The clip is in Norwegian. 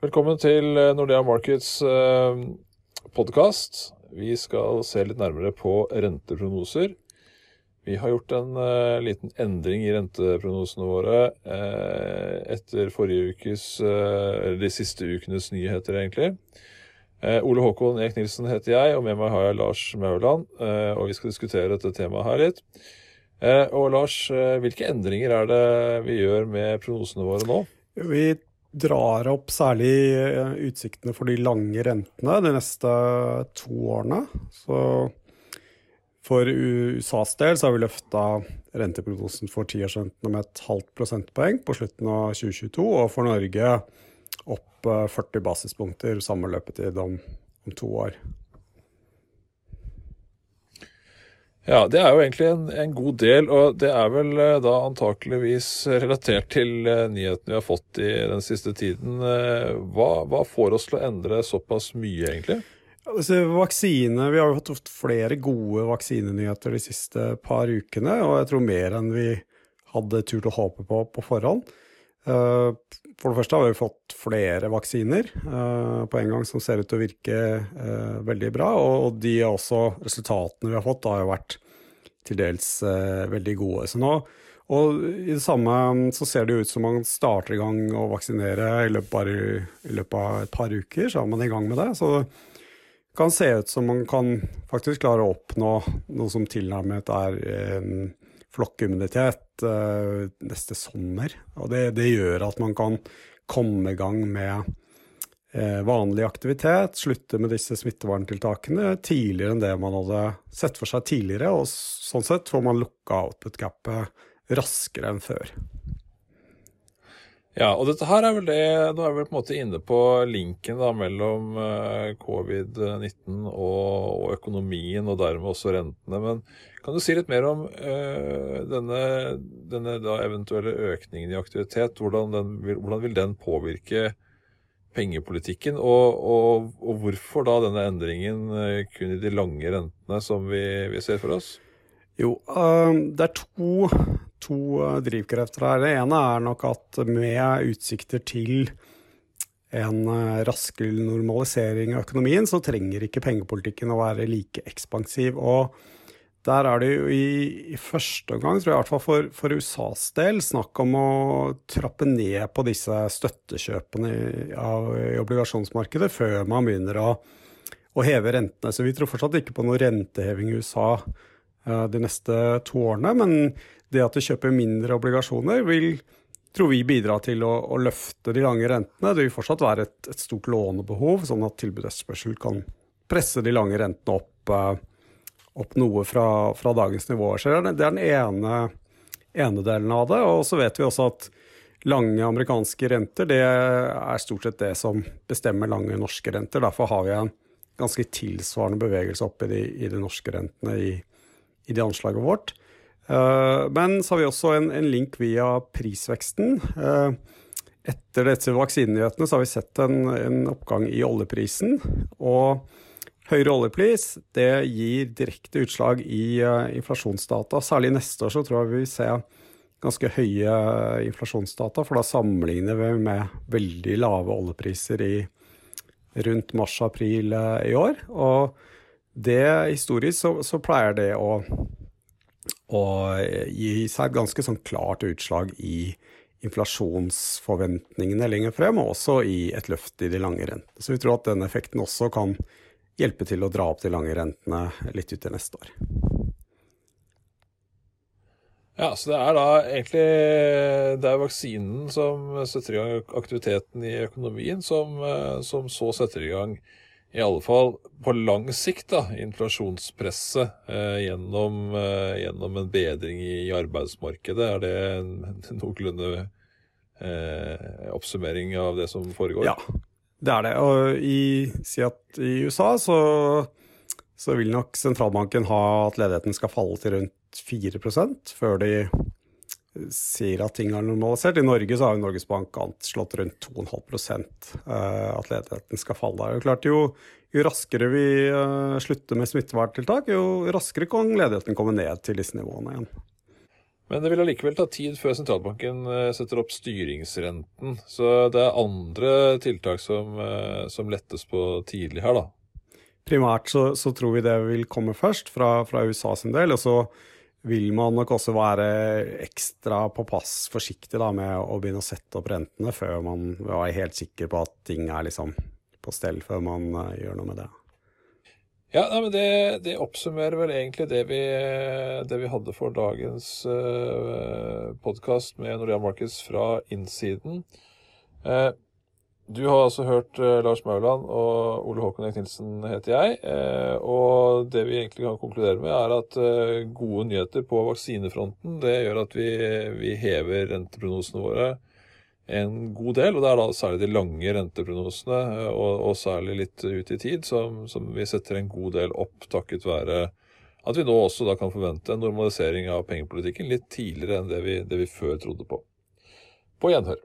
Velkommen til eh, Nordea Markets eh, podkast. Vi skal se litt nærmere på renteprognoser. Vi har gjort en uh, liten endring i renteprognosene våre etter forrige ukes, eller de siste ukenes nyheter, egentlig. Ole Håkon Eek Nilsen heter jeg, og med meg har jeg Lars Mauland. og vi skal diskutere dette temaet her litt. og Lars, hvilke endringer er det vi gjør med prognosene våre nå? Vi drar opp særlig utsiktene for de lange rentene de neste to årene. Så for USAs del så har vi løfta renteprognosen for tiårsrentene med et halvt prosentpoeng på slutten av 2022, og for Norge opp 40 eh, basispunkter sammenløpet i om, om to år. Ja, det er jo egentlig en, en, god del, og det er vel eh, da antakeligvis relatert til eh, nyhetene vi har fått i den siste tiden. Hva, hva får oss til å endre såpass mye, egentlig? Altså, vaksine, Vi har jo hatt flere gode vaksinenyheter de siste par ukene, og jeg tror mer enn vi hadde turt å håpe på på forhånd. Eh, for det første har vi fått flere vaksiner eh, på en gang som ser ut til å virke eh, veldig bra. Og de også, resultatene vi har fått, har jo vært til dels veldig gode. Så nå, og i det samme så ser det ut som man starter i gang å vaksinere i løpet, av, i løpet av et par uker. Så er man i gang med det. Så det kan se ut som man kan faktisk klare å oppnå noe som tilnærmet er flokkimmunitet uh, neste sommer. Og det, det, gjør at man kan komme i gang med uh, vanlig aktivitet, slutte med disse smitteverntiltakene tidligere enn det man hadde sett for seg tidligere. Og sånn sett får man lukka output-gapet raskere enn før. Ja, og dette her er vel det Nå er vi på en måte inne på linken da mellom uh, covid-19 og, og, økonomien, og dermed også rentene. Men kan du si litt mer om uh, denne, denne eventuelle økningen i aktivitet? Hvordan, den, hvordan, vil den påvirke pengepolitikken? Og, og, og hvorfor da denne endringen uh, kun i de lange rentene som vi, vi ser for oss? Jo, det er to to eh, drivkrefter her. Det ene er nok at med utsikter til en eh, raskere normalisering av økonomien, så trenger ikke pengepolitikken å være like ekspansiv. Og der er det jo i, i første omgang, tror jeg i hvert fall for, for, USAs del, snakk om å trappe ned på disse støttekjøpene i, av, i obligasjonsmarkedet før man begynner å, å, heve rentene. Så vi tror fortsatt ikke på noe renteheving i USA de neste to årene. Men det at du kjøper mindre obligasjoner, vil tror vi bidra til å, å, løfte de lange rentene. Det vil fortsatt være et, et stort lånebehov, sånn at tilbud og etterspørsel kan presse de lange rentene opp, uh, opp noe fra, fra, dagens nivåer. Det er den ene, ene, delen av det. Og så vet vi også at lange amerikanske renter det er stort sett det som bestemmer lange norske renter. Derfor har vi en ganske tilsvarende bevegelse opp i de, i de norske rentene i, i det anslaget vårt. Eh, men så har vi også en, en link via prisveksten. Eh, etter disse vaksinenyhetene så har vi sett en, en, oppgang i oljeprisen. Og høyere oljepris det gir direkte utslag i uh, inflasjonsdata. Særlig neste år så tror jeg vi vil se ganske høye inflasjonsdata, for da sammenligner vi med veldig lave oljepriser i rundt mars-april i år. Og det historisk så, så pleier det å å gi seg et ganske sånn klart utslag i inflasjonsforventningene lenger frem, og også i et løft i de lange rentene. Så vi tror at den effekten også kan hjelpe til å dra opp de lange rentene litt ut til neste år. Ja, så det er da egentlig det er vaksinen som setter i gang aktiviteten i økonomien, som, som så setter i gang i alle fall på lang sikt, da, inflasjonspresset eh, gjennom, eh, gjennom, en bedring i arbeidsmarkedet. Er det en, en noenlunde eh, oppsummering av det som foregår? Ja, det er det. Og i, si at i USA så, så vil nok sentralbanken ha at ledigheten skal falle til rundt 4% før de sier at ting har normalisert. I Norge så har jo Norges Bank anslått rundt 2,5 eh, at ledigheten skal falle. Det er jo klart jo, jo raskere vi eh, slutter med smitteverntiltak, jo raskere kan ledigheten komme ned til disse nivåene igjen. Men det vil allikevel ta tid før sentralbanken eh, setter opp styringsrenten. Så det er andre tiltak som, som lettes på tidlig her, da. Primært så, så, tror vi det vil komme først fra, fra USA sin del. Og så vil man nok også være ekstra på pass forsiktig da, med å begynne å sette opp rentene før man er helt sikker på at ting er liksom på stell, før man uh, gjør noe med det. Ja, nei, men det, det, oppsummerer vel egentlig det vi, det vi hadde for dagens uh, eh, podkast med Nordea Markets fra innsiden. Uh, du har altså hørt uh, Lars Mauland og Ole Håkon Eik heter jeg. Uh, og det vi egentlig kan konkludere med, er at uh, gode nyheter på vaksinefronten det gjør at vi, vi hever renteprognosene våre en god del, og det er da særlig de lange renteprognosene, eh, og, og særlig litt ut i tid, som, som, vi setter en god del opp takket være at vi nå også da kan forvente en normalisering av pengepolitikken litt tidligere enn det vi, det vi før trodde på. På gjenhør.